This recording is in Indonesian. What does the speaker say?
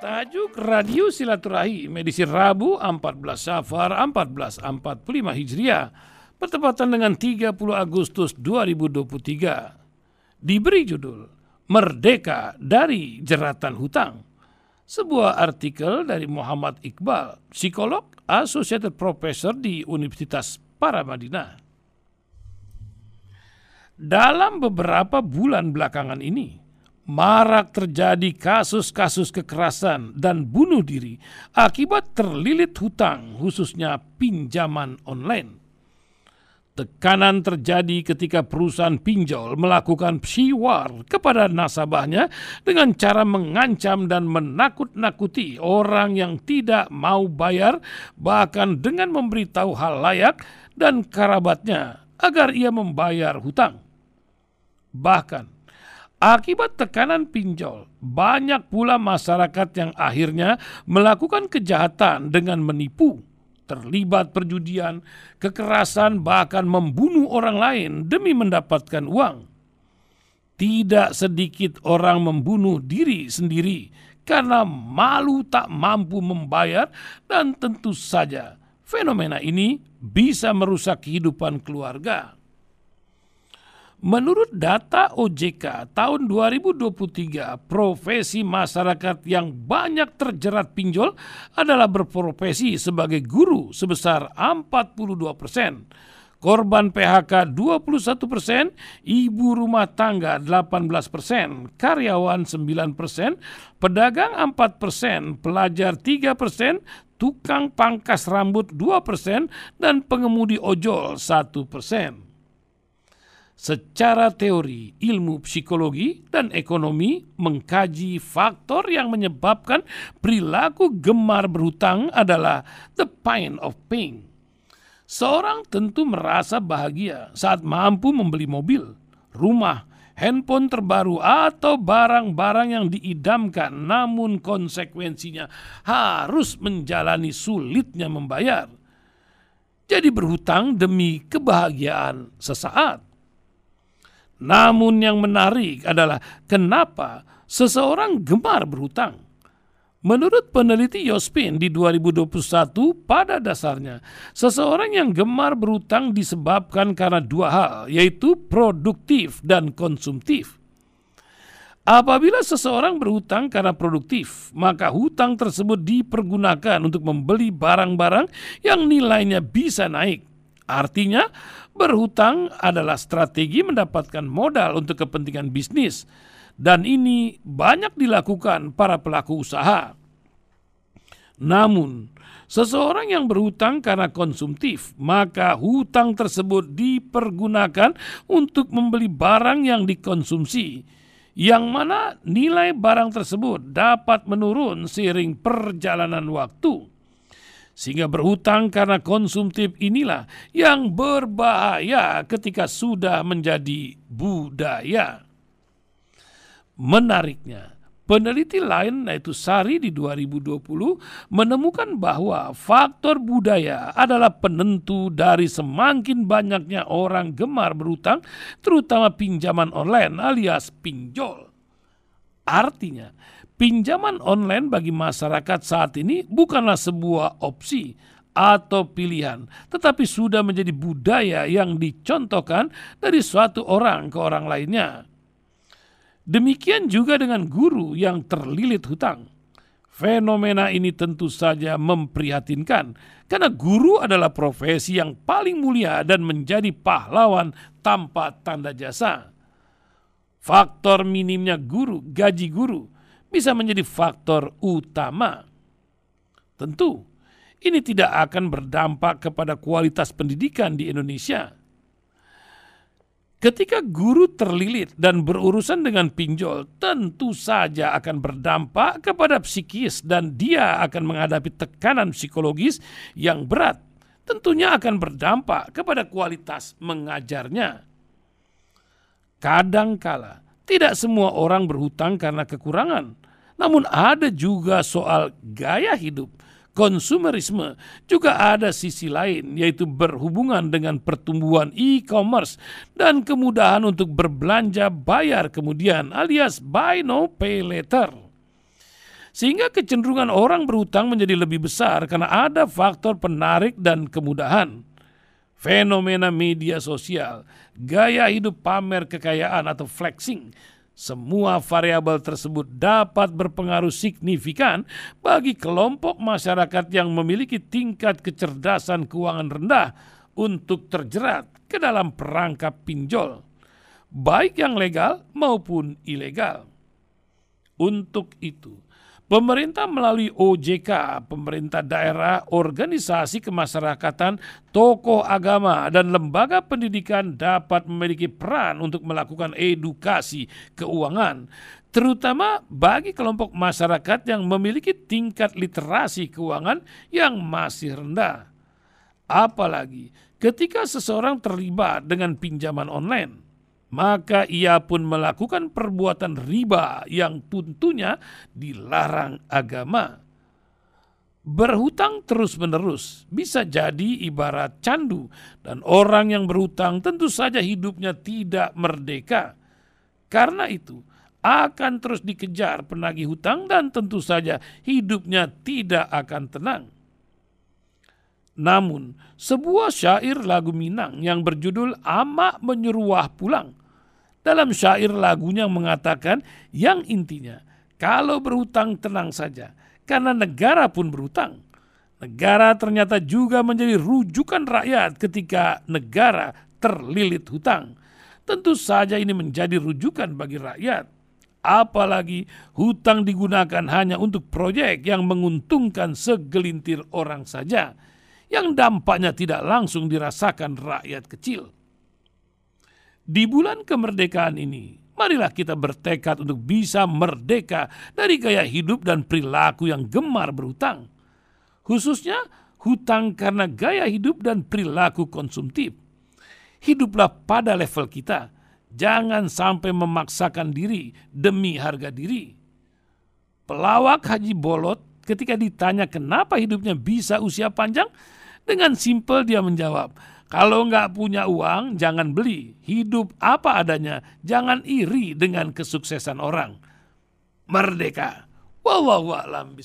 Tajuk Radio Silaturahim edisi Rabu 14 Safar 1445 Hijriah bertepatan dengan 30 Agustus 2023. Diberi judul Merdeka dari Jeratan Hutang. Sebuah artikel dari Muhammad Iqbal, psikolog Associated Professor di Universitas Paramadina. Dalam beberapa bulan belakangan ini, marak terjadi kasus-kasus kekerasan dan bunuh diri akibat terlilit hutang, khususnya pinjaman online. Tekanan terjadi ketika perusahaan pinjol melakukan psiwar kepada nasabahnya dengan cara mengancam dan menakut-nakuti orang yang tidak mau bayar, bahkan dengan memberitahu hal layak dan kerabatnya agar ia membayar hutang. Bahkan Akibat tekanan pinjol, banyak pula masyarakat yang akhirnya melakukan kejahatan dengan menipu, terlibat perjudian, kekerasan, bahkan membunuh orang lain demi mendapatkan uang. Tidak sedikit orang membunuh diri sendiri karena malu tak mampu membayar, dan tentu saja fenomena ini bisa merusak kehidupan keluarga. Menurut data OJK tahun 2023, profesi masyarakat yang banyak terjerat pinjol adalah berprofesi sebagai guru sebesar 42 persen, korban PHK 21 persen, ibu rumah tangga 18 persen, karyawan 9 persen, pedagang 4 persen, pelajar 3 persen, tukang pangkas rambut 2 persen, dan pengemudi ojol 1 persen secara teori ilmu psikologi dan ekonomi mengkaji faktor yang menyebabkan perilaku gemar berhutang adalah the pain of pain. Seorang tentu merasa bahagia saat mampu membeli mobil, rumah, handphone terbaru atau barang-barang yang diidamkan namun konsekuensinya harus menjalani sulitnya membayar. Jadi berhutang demi kebahagiaan sesaat namun yang menarik adalah kenapa seseorang gemar berhutang. Menurut peneliti Yospin di 2021 pada dasarnya, seseorang yang gemar berhutang disebabkan karena dua hal, yaitu produktif dan konsumtif. Apabila seseorang berhutang karena produktif, maka hutang tersebut dipergunakan untuk membeli barang-barang yang nilainya bisa naik. Artinya, Berhutang adalah strategi mendapatkan modal untuk kepentingan bisnis, dan ini banyak dilakukan para pelaku usaha. Namun, seseorang yang berhutang karena konsumtif, maka hutang tersebut dipergunakan untuk membeli barang yang dikonsumsi, yang mana nilai barang tersebut dapat menurun seiring perjalanan waktu. Sehingga berhutang karena konsumtif inilah yang berbahaya ketika sudah menjadi budaya. Menariknya, peneliti lain yaitu Sari di 2020 menemukan bahwa faktor budaya adalah penentu dari semakin banyaknya orang gemar berhutang, terutama pinjaman online alias pinjol. Artinya, Pinjaman online bagi masyarakat saat ini bukanlah sebuah opsi atau pilihan, tetapi sudah menjadi budaya yang dicontohkan dari suatu orang ke orang lainnya. Demikian juga dengan guru yang terlilit hutang. Fenomena ini tentu saja memprihatinkan karena guru adalah profesi yang paling mulia dan menjadi pahlawan tanpa tanda jasa. Faktor minimnya guru, gaji guru, bisa menjadi faktor utama. Tentu, ini tidak akan berdampak kepada kualitas pendidikan di Indonesia. Ketika guru terlilit dan berurusan dengan pinjol, tentu saja akan berdampak kepada psikis dan dia akan menghadapi tekanan psikologis yang berat. Tentunya akan berdampak kepada kualitas mengajarnya. Kadangkala tidak semua orang berhutang karena kekurangan, namun ada juga soal gaya hidup. Konsumerisme juga ada sisi lain yaitu berhubungan dengan pertumbuhan e-commerce dan kemudahan untuk berbelanja bayar kemudian alias buy no pay later. Sehingga kecenderungan orang berhutang menjadi lebih besar karena ada faktor penarik dan kemudahan. Fenomena media sosial, gaya hidup pamer kekayaan atau flexing, semua variabel tersebut dapat berpengaruh signifikan bagi kelompok masyarakat yang memiliki tingkat kecerdasan keuangan rendah untuk terjerat ke dalam perangkap pinjol, baik yang legal maupun ilegal. Untuk itu, Pemerintah melalui OJK, pemerintah daerah, organisasi kemasyarakatan, tokoh agama, dan lembaga pendidikan dapat memiliki peran untuk melakukan edukasi keuangan, terutama bagi kelompok masyarakat yang memiliki tingkat literasi keuangan yang masih rendah. Apalagi ketika seseorang terlibat dengan pinjaman online maka ia pun melakukan perbuatan riba yang tentunya dilarang agama. Berhutang terus-menerus bisa jadi ibarat candu, dan orang yang berhutang tentu saja hidupnya tidak merdeka. Karena itu, akan terus dikejar penagih hutang, dan tentu saja hidupnya tidak akan tenang. Namun, sebuah syair lagu Minang yang berjudul Amak Menyeruah Pulang dalam syair lagunya mengatakan yang intinya kalau berhutang tenang saja karena negara pun berhutang. Negara ternyata juga menjadi rujukan rakyat ketika negara terlilit hutang. Tentu saja ini menjadi rujukan bagi rakyat. Apalagi hutang digunakan hanya untuk proyek yang menguntungkan segelintir orang saja, yang dampaknya tidak langsung dirasakan rakyat kecil. Di bulan kemerdekaan ini, marilah kita bertekad untuk bisa merdeka dari gaya hidup dan perilaku yang gemar berhutang. Khususnya hutang karena gaya hidup dan perilaku konsumtif. Hiduplah pada level kita. Jangan sampai memaksakan diri demi harga diri. Pelawak Haji Bolot ketika ditanya kenapa hidupnya bisa usia panjang, dengan simpel dia menjawab, kalau nggak punya uang, jangan beli. Hidup apa adanya. Jangan iri dengan kesuksesan orang. Merdeka. Wallahu a'lam.